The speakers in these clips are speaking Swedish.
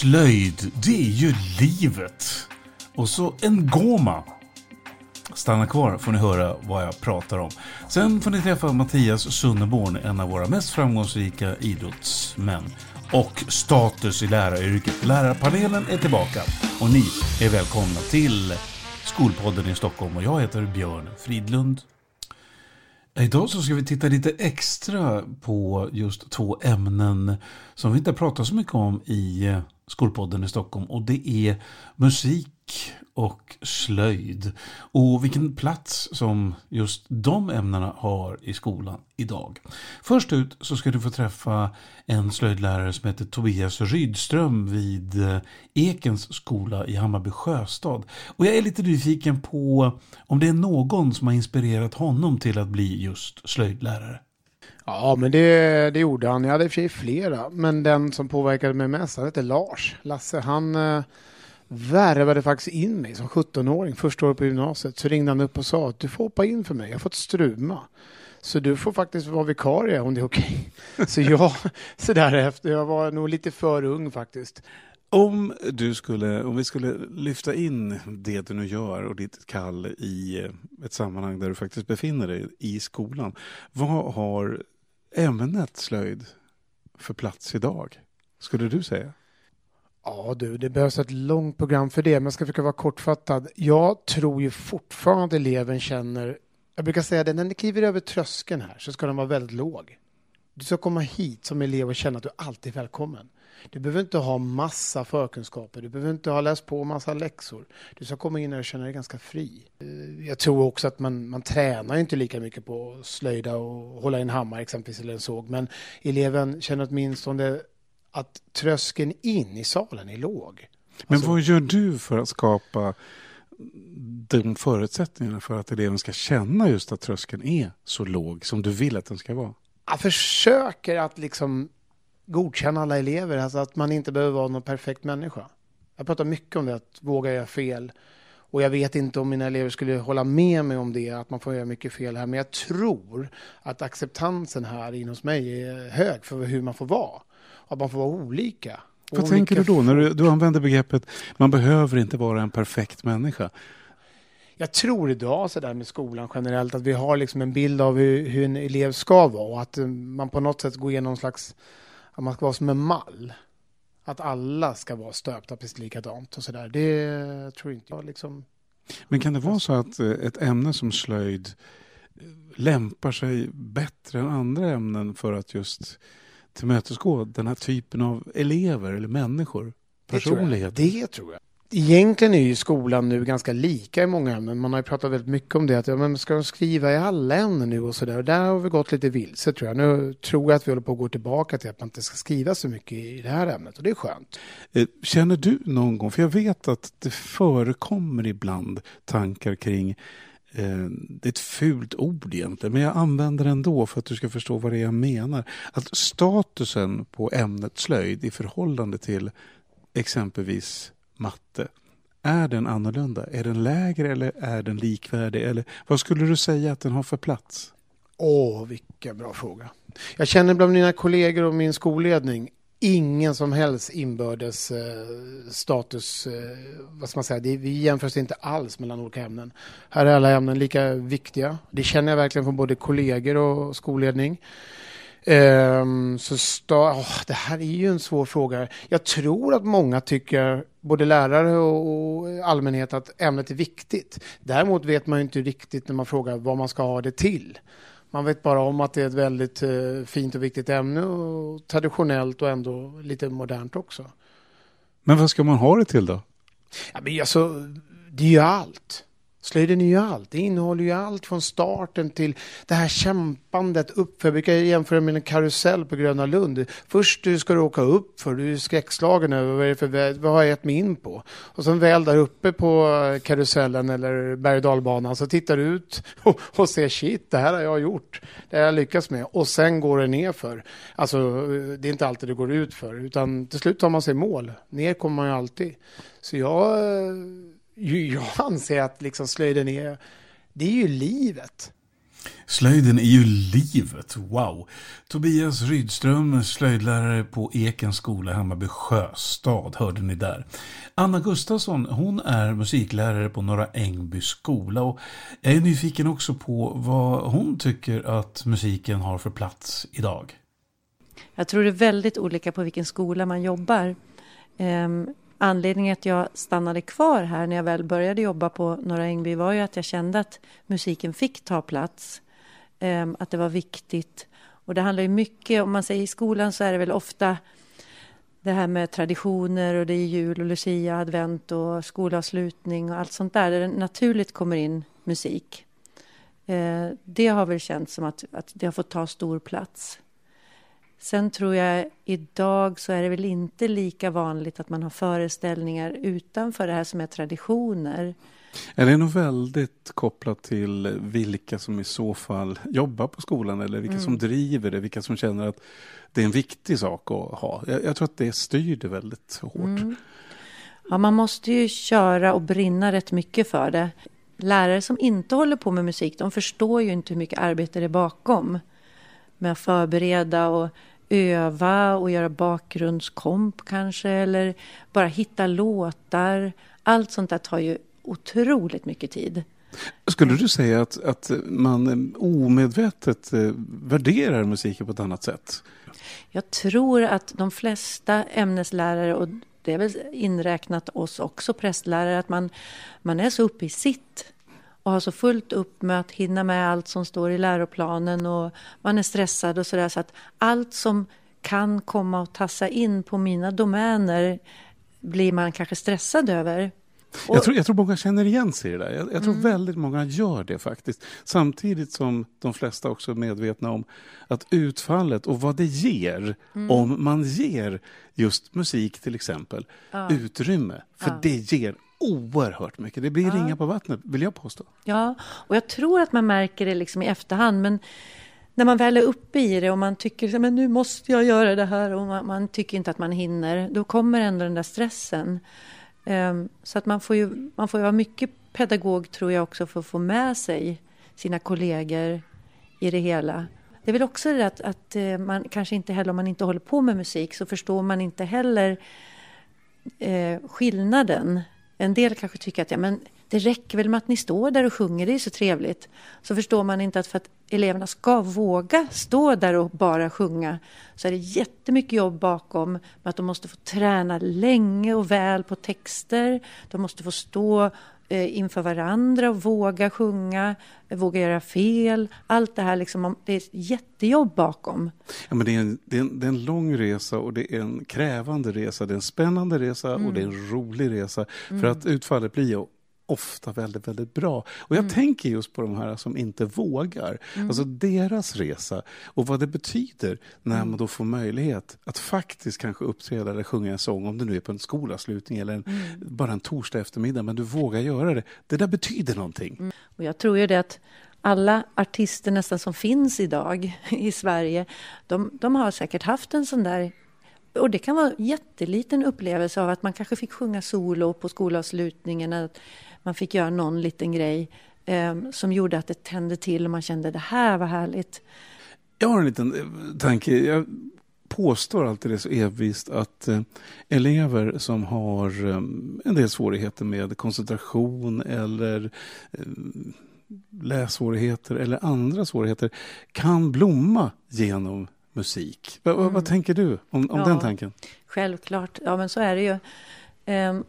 Slöjd, det är ju livet. Och så en goma. Stanna kvar får ni höra vad jag pratar om. Sen får ni träffa Mattias Sunneborn, en av våra mest framgångsrika idrottsmän. Och status i läraryrket. Lärarpanelen är tillbaka och ni är välkomna till Skolpodden i Stockholm och jag heter Björn Fridlund. Idag så ska vi titta lite extra på just två ämnen som vi inte pratat så mycket om i eh, Skolpodden i Stockholm och det är musik och slöjd och vilken plats som just de ämnena har i skolan idag. Först ut så ska du få träffa en slöjdlärare som heter Tobias Rydström vid eh, Ekens skola i Hammarby sjöstad. Och jag är lite nyfiken på om det är någon som har inspirerat honom till att bli just slöjdlärare. Ja, men det, det gjorde han. Jag hade i och för sig flera, men den som påverkade mig mest, han hette Lars. Lasse, han eh, värvade faktiskt in mig som 17-åring, första året på gymnasiet. Så ringde han upp och sa att du får hoppa in för mig, jag har fått struma. Så du får faktiskt vara vikarie om det är okej. Okay. Så jag, så därefter, jag var nog lite för ung faktiskt. Om, du skulle, om vi skulle lyfta in det du nu gör och ditt kall i eh, ett sammanhang där du faktiskt befinner dig i skolan. Vad har ämnet slöjd för plats idag? Skulle du säga? Ja du, det behövs ett långt program för det, men jag ska försöka vara kortfattad. Jag tror ju fortfarande att eleven känner, jag brukar säga det, när ni kliver över tröskeln här så ska den vara väldigt låg. Du ska komma hit som elev och känna att du alltid är välkommen. Du behöver inte ha massa förkunskaper, du behöver inte ha läst på massa läxor. Du ska komma in och känna dig ganska fri. Jag tror också att man, man tränar inte lika mycket på att slöjda och hålla i en hammare exempelvis eller en såg, men eleven känner åtminstone att tröskeln in i salen är låg. Men alltså, vad gör du för att skapa de förutsättningarna för att eleven ska känna just att tröskeln är så låg som du vill att den ska vara? Jag försöker att liksom godkänna alla elever, alltså att man inte behöver vara någon perfekt människa. Jag pratar mycket om det, att våga göra fel. Och jag vet inte om mina elever skulle hålla med mig om det, att man får göra mycket fel här. Men jag tror att acceptansen här inom mig är hög för hur man får vara att man får vara olika. Vad olika tänker du då när du, du använder begreppet man behöver inte vara en perfekt människa? Jag tror idag så där med skolan generellt att vi har liksom en bild av hur, hur en elev ska vara och att eh, man på något sätt går igenom någon slags, att man ska vara som en mall. Att alla ska vara stöpta precis likadant och sådär. Det tror inte jag liksom. Men kan det vara så att eh, ett ämne som slöjd eh, lämpar sig bättre än andra ämnen för att just tillmötesgå den här typen av elever eller människor? Personligheter? Det, det tror jag. Egentligen är ju skolan nu ganska lika i många ämnen. Man har ju pratat väldigt mycket om det. Att, ja, men ska de skriva i alla ämnen nu och så Där har vi gått lite vilse tror jag. Nu tror jag att vi håller på att gå tillbaka till att man inte ska skriva så mycket i det här ämnet och det är skönt. Eh, känner du någon gång, för jag vet att det förekommer ibland tankar kring Eh, det är ett fult ord egentligen, men jag använder det ändå för att du ska förstå vad det är jag menar. Att statusen på ämnet slöjd i förhållande till exempelvis matte, är den annorlunda? Är den lägre eller är den likvärdig? Eller vad skulle du säga att den har för plats? Åh, vilken bra fråga. Jag känner bland mina kollegor och min skolledning ingen som helst inbördes eh, status, eh, vad ska man säga, det, vi jämförs inte alls mellan olika ämnen. Här är alla ämnen lika viktiga. Det känner jag verkligen från både kollegor och skolledning. Eh, så sta, oh, det här är ju en svår fråga. Jag tror att många tycker, både lärare och, och allmänhet, att ämnet är viktigt. Däremot vet man ju inte riktigt när man frågar vad man ska ha det till. Man vet bara om att det är ett väldigt eh, fint och viktigt ämne och traditionellt och ändå lite modernt också. Men vad ska man ha det till då? Ja, men alltså, det är ju allt. Slöjden är ju allt. Det innehåller ju allt från starten till det här kämpandet uppför. Jag brukar jämföra med en karusell på Gröna Lund. Först ska du åka upp för du är skräckslagen över vad, är för, vad har jag gett mig in på? Och sen väl där uppe på karusellen eller berg och dalbanan så tittar du ut och, och ser shit, det här har jag gjort. Det har jag lyckats med. Och sen går det nerför. Alltså, det är inte alltid det går ut för, utan till slut tar man sig mål. Ner kommer man ju alltid. Så jag jag anser att liksom slöjden är, det är ju livet. Slöjden är ju livet, wow! Tobias Rydström, slöjdlärare på Ekens skola, Hammarby Sjöstad, hörde ni där. Anna Gustafsson, hon är musiklärare på Norra Ängby skola och jag är nyfiken också på vad hon tycker att musiken har för plats idag. Jag tror det är väldigt olika på vilken skola man jobbar. Anledningen att jag stannade kvar här när jag väl började jobba på Norra Ängby var ju att jag kände att musiken fick ta plats. Ehm, att det var viktigt. Och det handlar ju mycket, om man säger i skolan så är det väl ofta det här med traditioner och det är jul och lucia, advent och skolavslutning och allt sånt där, där det naturligt kommer in musik. Eh, det har väl känts som att, att det har fått ta stor plats. Sen tror jag idag så är det väl inte lika vanligt att man har föreställningar utanför det här som är traditioner. Är det nog väldigt kopplat till vilka som i så fall jobbar på skolan eller vilka mm. som driver det, vilka som känner att det är en viktig sak att ha. Jag, jag tror att det styr det väldigt hårt. Mm. Ja, man måste ju köra och brinna rätt mycket för det. Lärare som inte håller på med musik, de förstår ju inte hur mycket arbete det är bakom med att förbereda och öva och göra bakgrundskomp kanske eller bara hitta låtar. Allt sånt där tar ju otroligt mycket tid. Skulle du säga att, att man omedvetet eh, värderar musiken på ett annat sätt? Jag tror att de flesta ämneslärare, och det är väl inräknat oss också prästlärare, att man, man är så uppe i sitt och har så fullt upp med att hinna med allt som står i läroplanen och man är stressad och sådär så att allt som kan komma och tassa in på mina domäner blir man kanske stressad över. Och... Jag, tror, jag tror många känner igen sig i det där. Jag, jag tror mm. väldigt många gör det faktiskt. Samtidigt som de flesta också är medvetna om att utfallet och vad det ger mm. om man ger just musik till exempel ja. utrymme. För ja. det ger oerhört mycket. Det blir ja. ringa på vattnet, vill jag påstå. Ja, och jag tror att man märker det liksom i efterhand. Men när man väl är uppe i det och man tycker men nu måste jag göra det här och man, man tycker inte att man hinner, då kommer ändå den där stressen. Um, så att man får, ju, man får ju vara mycket pedagog tror jag också för att få med sig sina kollegor i det hela. Det är väl också det att, att eh, man kanske inte heller, om man inte håller på med musik, så förstår man inte heller eh, skillnaden en del kanske tycker att ja, men det räcker väl med att ni står där och sjunger, det är så trevligt. Så förstår man inte att för att eleverna ska våga stå där och bara sjunga så är det jättemycket jobb bakom med att de måste få träna länge och väl på texter. De måste få stå inför varandra och våga sjunga, våga göra fel. Allt det här, liksom, det är jättejobb bakom. Ja, men det, är en, det, är en, det är en lång resa och det är en krävande resa. Det är en spännande resa mm. och det är en rolig resa. Mm. För att utfallet blir ofta väldigt, väldigt bra. Och jag mm. tänker just på de här som inte vågar. Mm. Alltså deras resa och vad det betyder när mm. man då får möjlighet att faktiskt kanske uppträda eller sjunga en sång, om det nu är på en skolavslutning eller en, mm. bara en torsdag eftermiddag, men du vågar göra det. Det där betyder någonting. Mm. Och jag tror ju det att alla artister nästan som finns idag i Sverige, de, de har säkert haft en sån där och det kan vara en jätteliten upplevelse av att man kanske fick sjunga solo på skolavslutningen, att man fick göra någon liten grej eh, som gjorde att det tände till och man kände det här var härligt. Jag har en liten eh, tanke. Jag påstår alltid det så evigt att eh, elever som har eh, en del svårigheter med koncentration eller lässvårigheter eller andra svårigheter kan blomma genom musik. Mm. Vad, vad, tänker du om, om ja, den tanken? Självklart, ja men så är det ju. Um,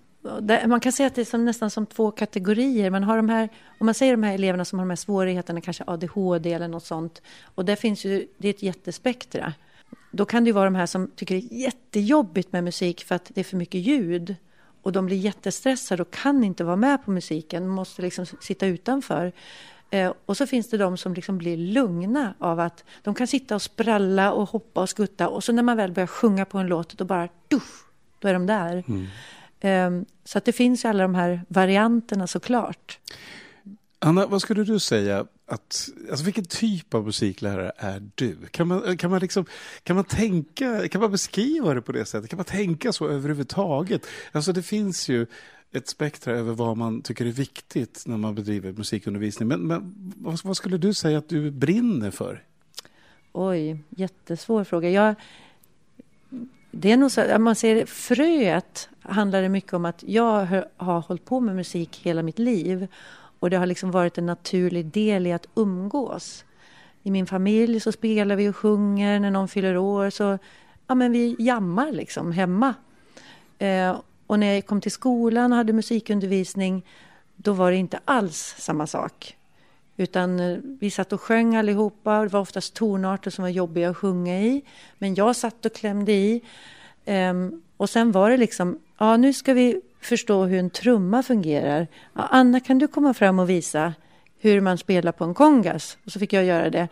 man kan säga att det är som, nästan som två kategorier. Man har de här, om man säger de här eleverna som har de här svårigheterna, kanske ADHD eller något sånt. Och där finns ju, det är ett jättespektra. Då kan det ju vara de här som tycker det är jättejobbigt med musik för att det är för mycket ljud. Och de blir jättestressade och kan inte vara med på musiken, måste liksom sitta utanför. Eh, och så finns det de som liksom blir lugna av att de kan sitta och spralla och hoppa och skutta och så när man väl börjar sjunga på en låt då bara dusch, då är de där. Mm. Eh, så att det finns ju alla de här varianterna såklart. Anna, vad skulle du säga att, alltså vilken typ av musiklärare är du? Kan man, kan man liksom, kan man tänka, kan man beskriva det på det sättet? Kan man tänka så överhuvudtaget? Alltså det finns ju ett spektra över vad man tycker är viktigt när man bedriver musikundervisning. Men, men vad, vad skulle du säga att du brinner för? Oj, jättesvår fråga. Jag, det är nog så att man ser fröet handlar det mycket om att jag har hållit på med musik hela mitt liv och det har liksom varit en naturlig del i att umgås. I min familj så spelar vi och sjunger. När någon fyller år så ja, men vi jammar liksom hemma. Eh, och när jag kom till skolan och hade musikundervisning då var det inte alls samma sak. Utan eh, vi satt och sjöng allihopa. Det var oftast tonarter som var jobbiga att sjunga i. Men jag satt och klämde i. Um, och sen var det liksom, ja nu ska vi förstå hur en trumma fungerar. Ja, Anna, kan du komma fram och visa hur man spelar på en kongas? Och så fick jag göra det.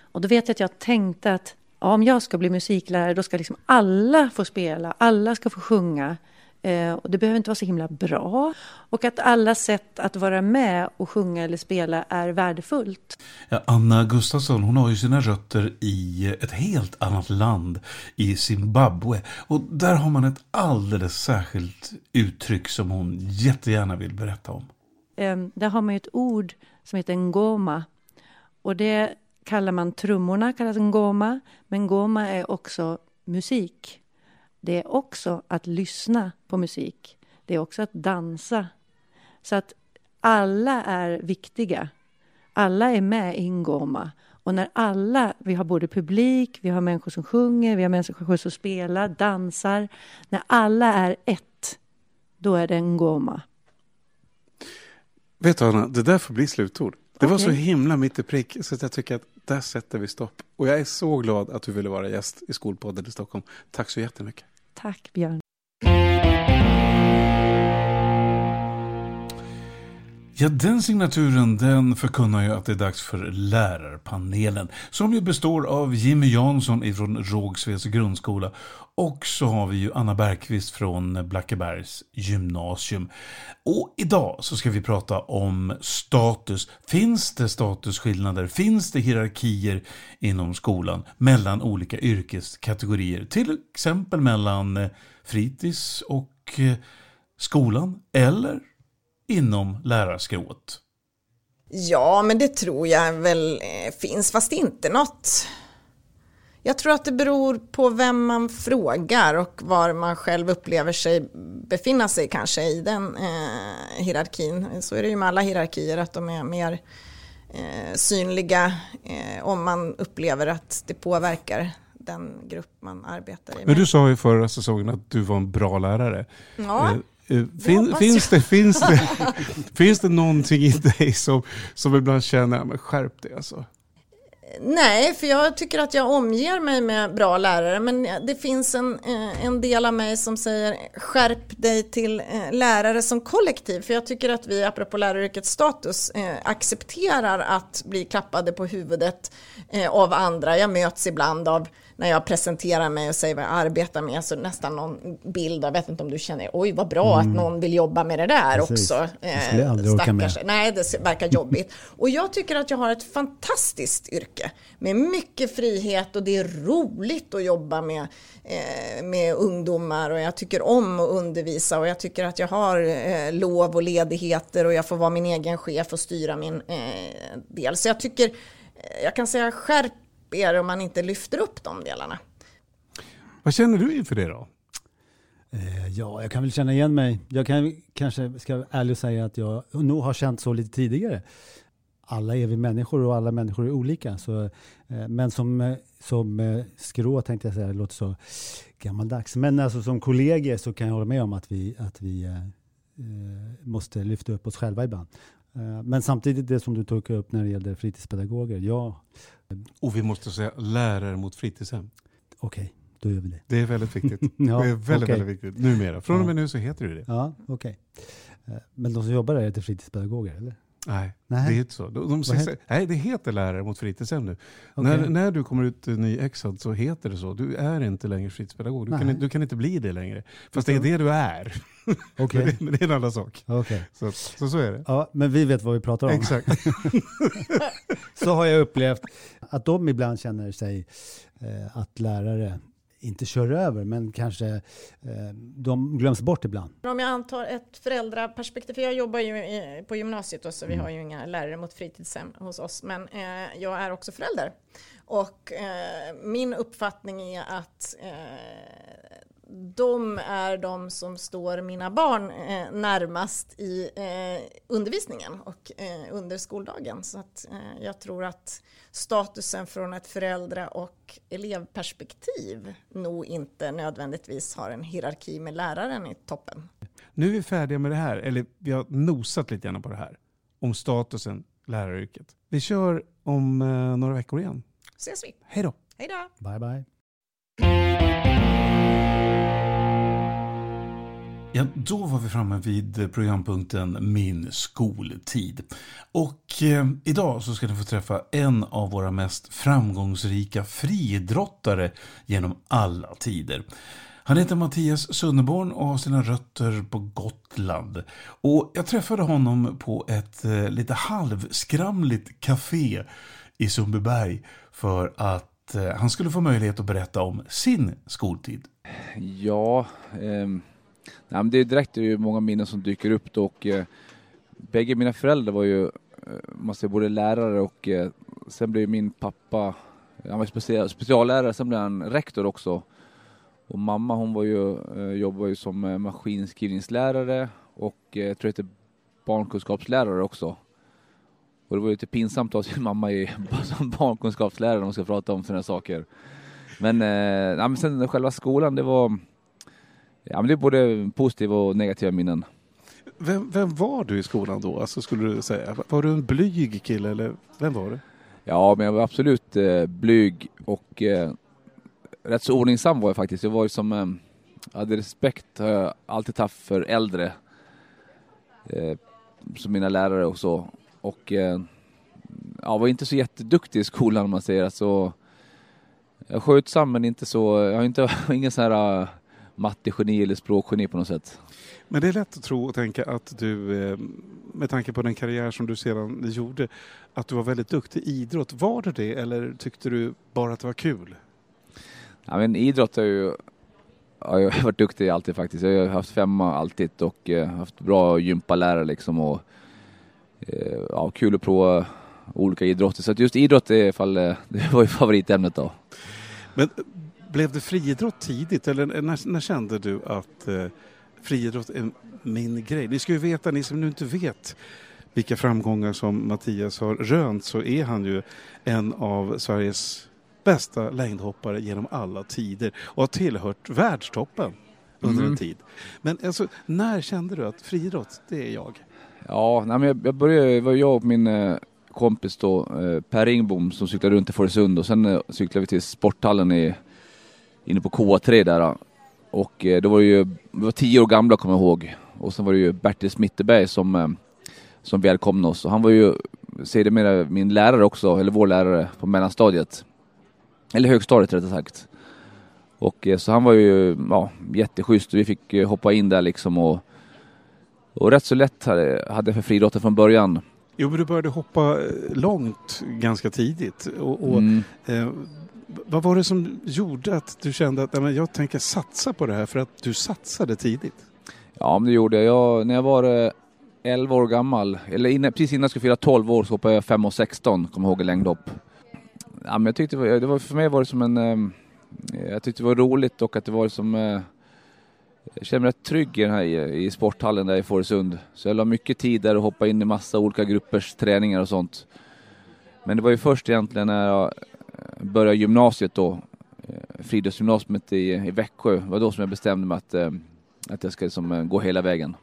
Och då vet jag att jag tänkte att ja, om jag ska bli musiklärare då ska liksom alla få spela, alla ska få sjunga. Eh, och det behöver inte vara så himla bra. Och att alla sätt att vara med och sjunga eller spela är värdefullt. Anna Gustafsson hon har ju sina rötter i ett helt annat land, i Zimbabwe. Och där har man ett alldeles särskilt uttryck som hon jättegärna vill berätta om. Eh, där har man ett ord som heter ngoma. Och det kallar man trummorna, kallas ngoma. Men ngoma är också musik det är också att lyssna på musik. Det är också att dansa. Så att alla är viktiga. Alla är med i Ngoma. Och när alla, vi har både publik, vi har människor som sjunger, vi har människor som spelar, dansar. När alla är ett, då är det Ngoma. Vet du Anna, det där får bli slutord. Det okay. var så himla mitt i prick så att jag tycker att där sätter vi stopp. Och jag är så glad att du ville vara gäst i Skolpodden i Stockholm. Tack så jättemycket. Tack Björn. Ja, den signaturen den förkunnar ju att det är dags för lärarpanelen som ju består av Jimmy Jansson ifrån Rågsveds grundskola och så har vi ju Anna Bergqvist från Blackebergs gymnasium. Och idag så ska vi prata om status. Finns det statusskillnader? Finns det hierarkier inom skolan mellan olika yrkeskategorier? Till exempel mellan eh, fritids och eh, skolan eller inom lärarskrået? Ja, men det tror jag väl eh, finns, fast inte något. Jag tror att det beror på vem man frågar och var man själv upplever sig befinna sig kanske i den eh, hierarkin. Så är det ju med alla hierarkier, att de är mer eh, synliga eh, om man upplever att det påverkar den grupp man arbetar i. Men du sa ju förra säsongen att du var en bra lärare. Ja. Eh, fin, finns, det, finns, det, finns det någonting i dig som, som ibland känner, men skärp dig alltså? Nej, för jag tycker att jag omger mig med bra lärare. Men det finns en, eh, en del av mig som säger skärp dig till eh, lärare som kollektiv. För jag tycker att vi, apropå läraryrkets status, accepterar att bli klappade på huvudet av andra. Jag möts ibland av när jag presenterar mig och säger vad jag arbetar med, så nästan någon bild, jag vet inte om du känner, oj vad bra mm. att någon vill jobba med det där Precis. också. Det skulle jag aldrig orka med. Nej, det verkar jobbigt. och jag tycker att jag har ett fantastiskt yrke med mycket frihet och det är roligt att jobba med, eh, med ungdomar och jag tycker om att undervisa och jag tycker att jag har eh, lov och ledigheter och jag får vara min egen chef och styra min eh, del. Så jag tycker, jag kan säga skärp er om man inte lyfter upp de delarna. Vad känner du inför det då? Eh, ja, jag kan väl känna igen mig. Jag kan, kanske ska ärligt säga att jag nog har känt så lite tidigare. Alla är vi människor och alla människor är olika. Så, eh, men som, som eh, skrå tänkte jag säga, det låter så gammaldags. Men alltså, som kollegor så kan jag hålla med om att vi, att vi eh, måste lyfta upp oss själva ibland. Men samtidigt det som du tog upp när det gäller fritidspedagoger. Ja, och vi måste säga lärare mot fritidshem. Okej, okay, då gör vi det. Det är väldigt viktigt. ja, det är väldigt, okay. väldigt viktigt numera. Från och med nu så heter det det. Ja, okej. Okay. Eh, men de som jobbar där är inte fritidspedagoger, eller? Nej, Nej. det är inte så. De, de heter- nej, det heter lärare mot fritidshem nu. Okej. När, när du kommer ut nyexad så heter det så. Du är inte längre fritidspedagog. Du Nej. kan, du kan inte bli det längre. Fast det är det du är. Okej. Men, det, men det är en annan sak. Okej. Så, så, så är det. Ja, men vi vet vad vi pratar om. Exakt. Så har jag upplevt att de ibland känner sig eh, att lärare inte kör över, men kanske eh, de glöms bort ibland. Om jag antar ett föräldraperspektiv, för jag jobbar ju i, på gymnasiet då, så vi har ju inga lärare mot fritidshem hos oss, men eh, jag är också förälder. Och eh, min uppfattning är att de är de som står mina barn eh, närmast i eh, undervisningen och eh, under skoldagen. Så att, eh, jag tror att statusen från ett föräldra och elevperspektiv nog inte nödvändigtvis har en hierarki med läraren i toppen. Nu är vi färdiga med det här. Eller vi har nosat lite grann på det här. Om statusen, läraryrket. Vi kör om eh, några veckor igen. Ses vi. Hej då! Hej då! Bye bye. Ja, då var vi framme vid programpunkten Min skoltid. Och eh, idag så ska ni få träffa en av våra mest framgångsrika friidrottare genom alla tider. Han heter Mattias Sunneborn och har sina rötter på Gotland. Och jag träffade honom på ett eh, lite halvskramligt café i Sundbyberg för att eh, han skulle få möjlighet att berätta om sin skoltid. Ja, ehm, nej, men det är direkt det är ju många minnen som dyker upp då och eh, bägge mina föräldrar var ju, eh, man säger, både lärare och eh, sen blev min pappa, han var special, speciallärare, sen blev han rektor också. Och mamma hon var ju, eh, jobbade ju som eh, maskinskrivningslärare och eh, jag tror jag heter barnkunskapslärare också. Och det var ju lite pinsamt att ha sin mamma i, som barnkunskapslärare när man ska prata om sådana saker. Men, eh, ja, men sen själva skolan, det var Ja men det är både positiva och negativa minnen. Vem, vem var du i skolan då? Alltså, skulle du säga? Var du en blyg kille eller vem var du? Ja men jag var absolut eh, blyg och eh, rätt så ordningsam var jag faktiskt. Jag var ju som, eh, hade respekt, har jag alltid haft för äldre. Eh, som mina lärare och så. Och eh, ja, var inte så jätteduktig i skolan om man säger. Alltså, jag är skötsam men inte så, jag har inte, ingen sån här uh, mattegeni eller språkgeni på något sätt. Men det är lätt att tro och tänka att du, eh, med tanke på den karriär som du sedan gjorde, att du var väldigt duktig i idrott. Var du det eller tyckte du bara att det var kul? Ja, men idrott har ju har jag varit duktig i alltid faktiskt. Jag har haft femma alltid och eh, haft bra gympalärare liksom och eh, ja, kul att prova olika idrotter. Så just idrott är fall, det var ju favoritämnet då. Men blev det friidrott tidigt eller när, när kände du att eh, friidrott är min grej? Ni ska ju veta, ni som nu inte vet vilka framgångar som Mattias har rönt så är han ju en av Sveriges bästa längdhoppare genom alla tider och har tillhört världstoppen under Mm. en tid. Men alltså, när kände du att friidrott, det är jag? Ja, nej, men jag, började, var jag och min eh, kompis då, eh, Per Ringbom som cyklade runt i Fårösund och sen eh, cyklade vi till sporthallen i, inne på K3 där. Och eh, då var det ju, vi var tio år gamla kommer jag ihåg. Och sen var det ju Bertil Smitterberg som, eh, som välkomnade oss. Och han var ju sedermera min lärare också, eller vår lärare på mellanstadiet. Eller högstadiet rättare sagt. Och eh, så han var ju ja, jätteschysst vi fick hoppa in där liksom och, och rätt så lätt hade, hade jag för friidrotten från början. Jo, men du började hoppa långt ganska tidigt. Och, och Mm. eh, vad var det som gjorde att du kände att nej, men jag tänker satsa på det här för att du satsade tidigt? Ja, men det gjorde jag. jag när jag var eh, 11 år gammal, eller innan, precis innan jag skulle fylla 12 år så hoppade jag 5 och 16, kommer jag ihåg, i längdhopp. Ja, men jag tyckte det var, det var, för mig var det som en... Eh, jag tyckte det var roligt och att det var som... Eh, jag kände mig rätt trygg i, den här, i sporthallen där i Fårösund. Så jag la mycket tid där och hoppade in i massa olika gruppers träningar och sånt. Men det var ju först egentligen när jag började gymnasiet då, eh, friidrottsgymnasiet i, i Växjö, det var då som jag bestämde mig att, eh, att jag ska liksom, eh, gå hela vägen.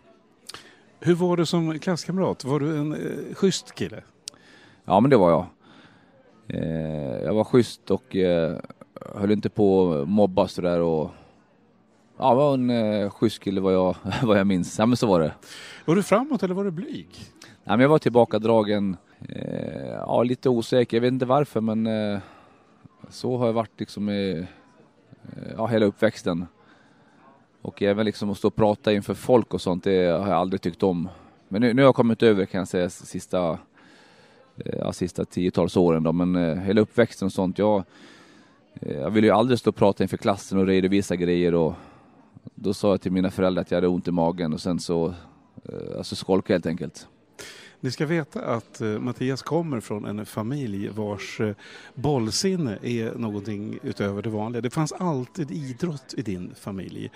Hur var du som klasskamrat? Var du en eh, schysst kille? Ja, men det var jag. Eh, jag var schysst och eh, höll inte på att mobba sådär och ja, var en eh, schysst kille vad jag, vad jag minns. Ja, men så var det. Var du framåt eller var du blyg? men jag var tillbakadragen, eh, ja lite osäker, jag vet inte varför men eh, så har jag varit liksom i, eh, ja, hela uppväxten. Och även liksom att stå och prata inför folk och sånt, det har jag aldrig tyckt om. Men nu, nu har jag kommit över kan jag säga sista, eh, ja, sista tiotals åren då, men eh, hela uppväxten och sånt, jag, eh, jag ville ju aldrig stå och prata inför klassen och redovisa grejer och då sa jag till mina föräldrar att jag hade ont i magen och sen så, eh, alltså skolkade jag helt enkelt. Ni ska veta att uh, Mattias kommer från en familj vars uh, bollsinne är någonting utöver det vanliga. Det fanns alltid idrott i din familj.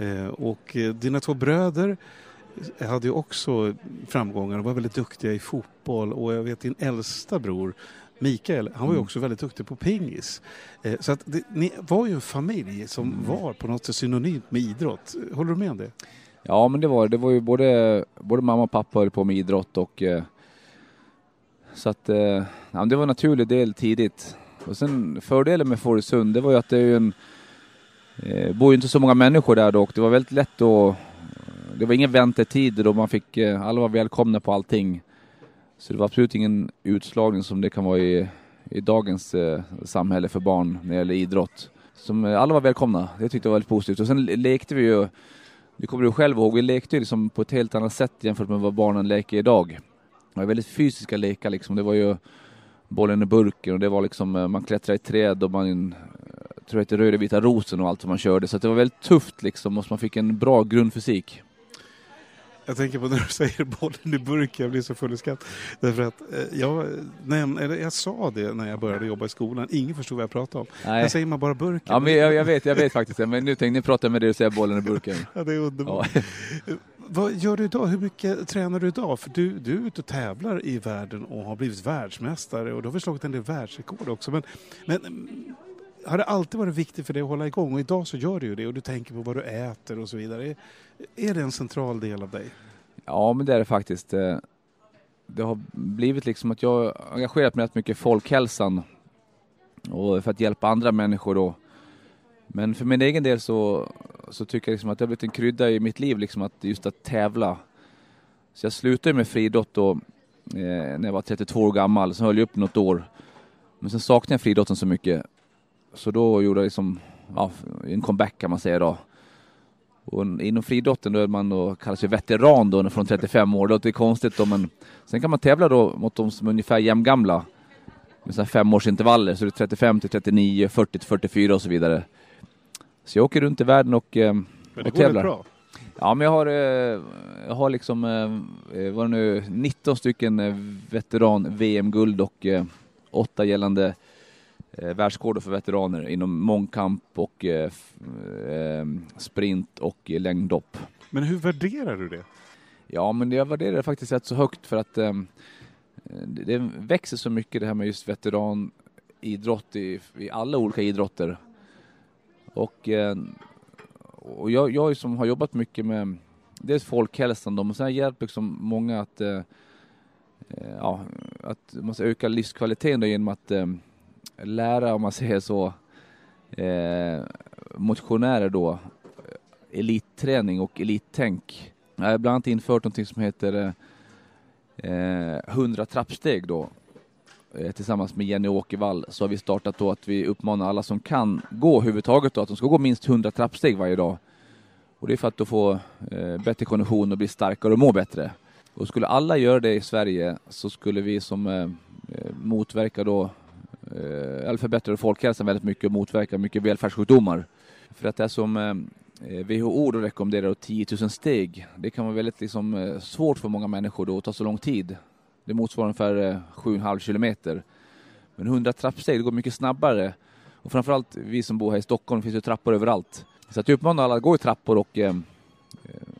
Uh, och dina två bröder hade ju också framgångar och var väldigt duktiga i fotboll och jag vet din äldsta bror Mikael, han var ju mm. också väldigt duktig på pingis. Så att det, ni var ju en familj som mm. var på något sätt synonymt med idrott. Håller du med om det? Ja, men det var det. var ju både, både mamma och pappa höll på med idrott och eh, så att eh, ja, det var en naturlig del tidigt. Och sen fördelen med Fårösund, det var ju att det är ju en, eh, bor ju inte så många människor där då och det var väldigt lätt att, det var ingen väntetid då man fick, eh, alla var välkomna på allting. Så det var absolut ingen utslagning som det kan vara i, i dagens eh, samhälle för barn när det gäller idrott. Som, eh, alla var välkomna, det tyckte jag var väldigt positivt. Och sen lekte vi ju det kommer du själv ihåg, vi lekte liksom på ett helt annat sätt jämfört med vad barnen leker idag. Det var väldigt fysiska lekar liksom. Det var ju bollen i burken och det var liksom, eh, man klättrade i träd och man, eh, tror jag hette röda vita rosen och allt som man körde. Så det var väldigt tufft liksom och man fick en bra grundfysik. Jag tänker på när du säger bollen i burken, jag blir så full i skratt. Därför att eh, jag, näm, eller jag sa det när jag började jobba i skolan, ingen förstod vad jag pratade om. Nej. Jag säger man bara burken. Ja, men jag, jag, vet, jag vet faktiskt det, men nu tänkte jag prata med dig och säga bollen i burken. ja, det är underbart. Ja. Vad gör du idag? Hur mycket tränar du idag? För du, du är ute och tävlar i världen och har blivit världsmästare och du har väl slagit en del världsrekord också. Men, men har det alltid varit viktigt för dig att hålla igång och idag så gör du ju det och du tänker på vad du äter och så vidare. Är det en central del av dig? Ja, men det är det faktiskt. Eh, det har blivit liksom att jag har engagerat mig rätt mycket i folkhälsan och för att hjälpa andra människor då. Men för min egen del så, så tycker jag liksom att det har blivit en krydda i mitt liv, liksom att just att tävla. Så jag slutade med friidrott då eh, när jag var 32 år gammal, sen höll jag upp något år. Men sen saknade jag friidrotten så mycket. Så då gjorde jag liksom, ja, en comeback kan man säga då. Och inom friidrotten då är man då, kallas sig veteran då från 35 år. Det låter konstigt då men sen kan man tävla då mot de som är ungefär jämngamla. Med sådana femårsintervaller, så det är 35 till 39, 40 till 44 och så vidare. Så jag åker runt i världen och, eh, men det och tävlar. Bra. Ja, men jag har, eh, jag har liksom, eh, vad nu, 19 stycken veteran-VM-guld och åtta gällande eh, världsrekorder för veteraner inom mångkamp och eh, eh, sprint och längdhopp. Men hur värderar du det? Ja, men jag värderar det faktiskt rätt så högt för att eh, det växer så mycket det här med just veteranidrott i, i alla olika idrotter. Och, eh, och jag, jag som har jobbat mycket med dels folkhälsan då, och sen hjälper liksom många att, ja, att man ska öka livskvaliteten då genom att lära, om man säger så, eh, motionärer då elitträning och elittänk. Jag har bland annat infört något som heter eh, 100 trappsteg då. Eh, tillsammans med Jenny Åkervall så har vi startat då att vi uppmanar alla som kan gå överhuvudtaget då att de ska gå minst 100 trappsteg varje dag. Och det är för att då få eh, bättre kondition och bli starkare och må bättre. Och skulle alla göra det i Sverige så skulle vi som eh, eh motverkar då Eh, eller förbättrar folkhälsan väldigt mycket och motverkar mycket välfärdssjukdomar. För att det är som eh, WHO då rekommenderar 10 000 steg. Det kan vara väldigt liksom, eh, svårt för många människor då att ta så lång tid. Det motsvarar ungefär 7,5 kilometer. Men 100 trappsteg, det går mycket snabbare. Och framförallt vi som bor här i Stockholm, det finns ju trappor överallt. Så att jag uppmanar alla att gå i trappor och eh,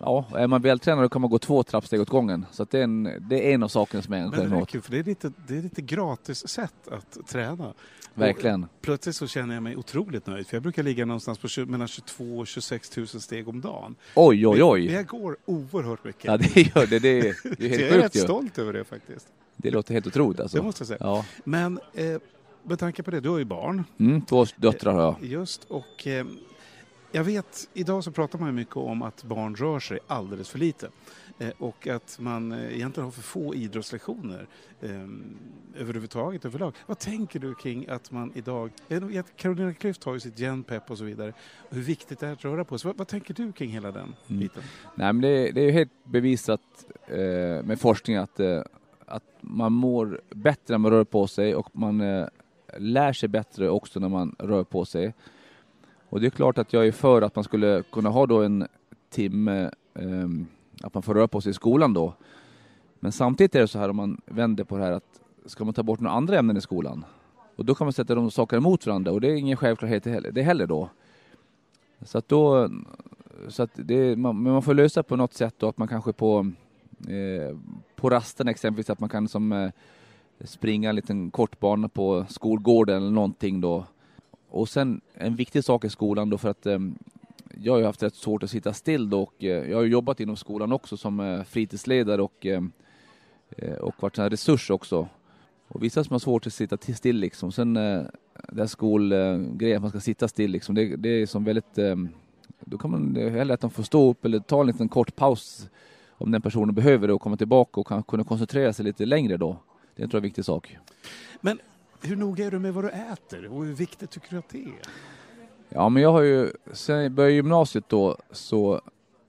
ja, är man vältränad kan man gå två trappsteg åt gången. Så det, är en, det är en av sakerna som jag engagerar mig åt. Det är lite, det är lite gratis sätt att träna. Verkligen. Och plötsligt så känner jag mig otroligt nöjd. För jag brukar ligga någonstans på mellan 22 och 26 000 steg om dagen. Oj, oj, oj. Men jag går oerhört mycket. Ja, det gör det. Det är, det är helt Jag är rätt stolt över det faktiskt. Det låter helt otroligt alltså. Det måste jag säga. Ja. Men eh, med tanke på det, du har ju barn. Mm, två döttrar har jag. Just, och eh, Jag vet, idag så pratar man mycket om att barn rör sig alldeles för lite. Eh, och att man eh, egentligen har för få idrottslektioner eh, överhuvudtaget överlag. Vad tänker du kring att man idag, Carolina Klüft har ju sitt genpep och så vidare, och hur viktigt det är att röra på sig. Vad, vad tänker du kring hela den mm. biten? Nej, men det, det är ju helt bevisat eh, med forskning att, eh, att man mår bättre när man rör på sig och man eh, lär sig bättre också när man rör på sig. Och det är klart att jag är för att man skulle kunna ha då en timme um, att man får röra på sig i skolan då. Men samtidigt är det så här om man vänder på det här att ska man ta bort några andra ämnen i skolan? Och då kan man sätta de sakerna emot varandra och det är ingen självklarhet det heller då. Så att då, så att det, man, men man får lösa på något sätt då att man kanske på, eh, på rasten exempelvis att man kan som eh, springa en liten kortbana på skolgården eller någonting då. Och sen en viktig sak i skolan då för att eh, jag har haft rätt svårt att sitta still då och eh, jag har jobbat inom skolan också som eh, fritidsledare och, ehm, eh, och varit en resurs också. Och vissa som har svårt att sitta still liksom. Sen eh, den här skolgrejen att man ska sitta still liksom, det, det är som väldigt ehm, då kan man hellre att de får stå upp eller ta en liten kort paus om den personen behöver det och komma tillbaka och kan kunna koncentrera sig lite längre då. Det tror jag är en viktig sak. Men hur noga är du med vad du äter och hur viktigt tycker du att det är? Ja, men jag har ju, sen jag började gymnasiet då så,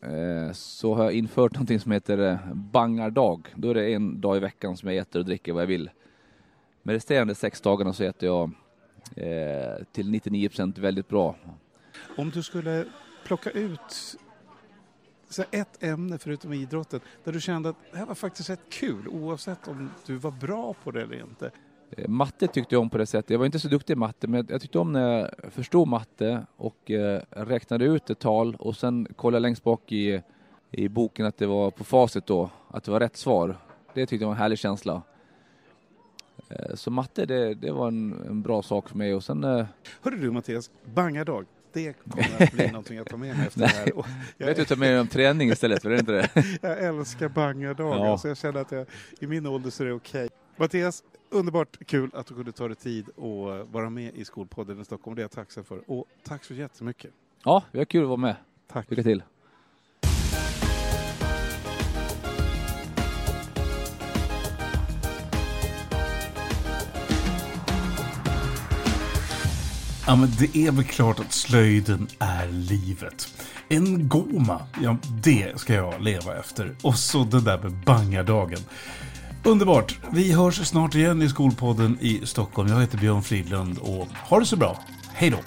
eh, så har jag infört någonting som heter eh, bangardag. Då är det en dag i veckan som jag äter och dricker vad jag vill. Men resterande sex dagarna så äter jag eh, till 99 procent väldigt bra. Om du skulle plocka ut så ett ämne förutom idrotten där du kände att det här var faktiskt rätt kul oavsett om du var bra på det eller inte. Eh, matte tyckte jag om på det sättet. Jag var inte så duktig i matte, men jag tyckte om när jag förstod matte och eh, räknade ut ett tal och sen kollade längst bak i, i boken att det var på facit då, att det var rätt svar. Det tyckte jag var en härlig känsla. Eh, så matte, det, det var en, en, bra sak för mig och sen... Hörru du Mattias, bangardag. Det kommer att bli någonting jag tar med mig efter det här. Och jag vet du tar med dig om träning istället, för det inte det? jag älskar bangardagar, ja. så jag känner att jag, i min ålder så är det okej. Okay. Mattias, underbart kul att du kunde ta dig tid och vara med i Skolpodden i Stockholm. Det är jag tacksam för. Och tack så jättemycket. Ja, det var kul att vara med. Tack. Lycka till. Ja, men det är väl klart att slöjden är livet. En goma, ja det ska jag leva efter. Och så det där med bangardagen. Underbart! Vi hörs snart igen i Skolpodden i Stockholm. Jag heter Björn Fridlund och ha det så bra. Hej då!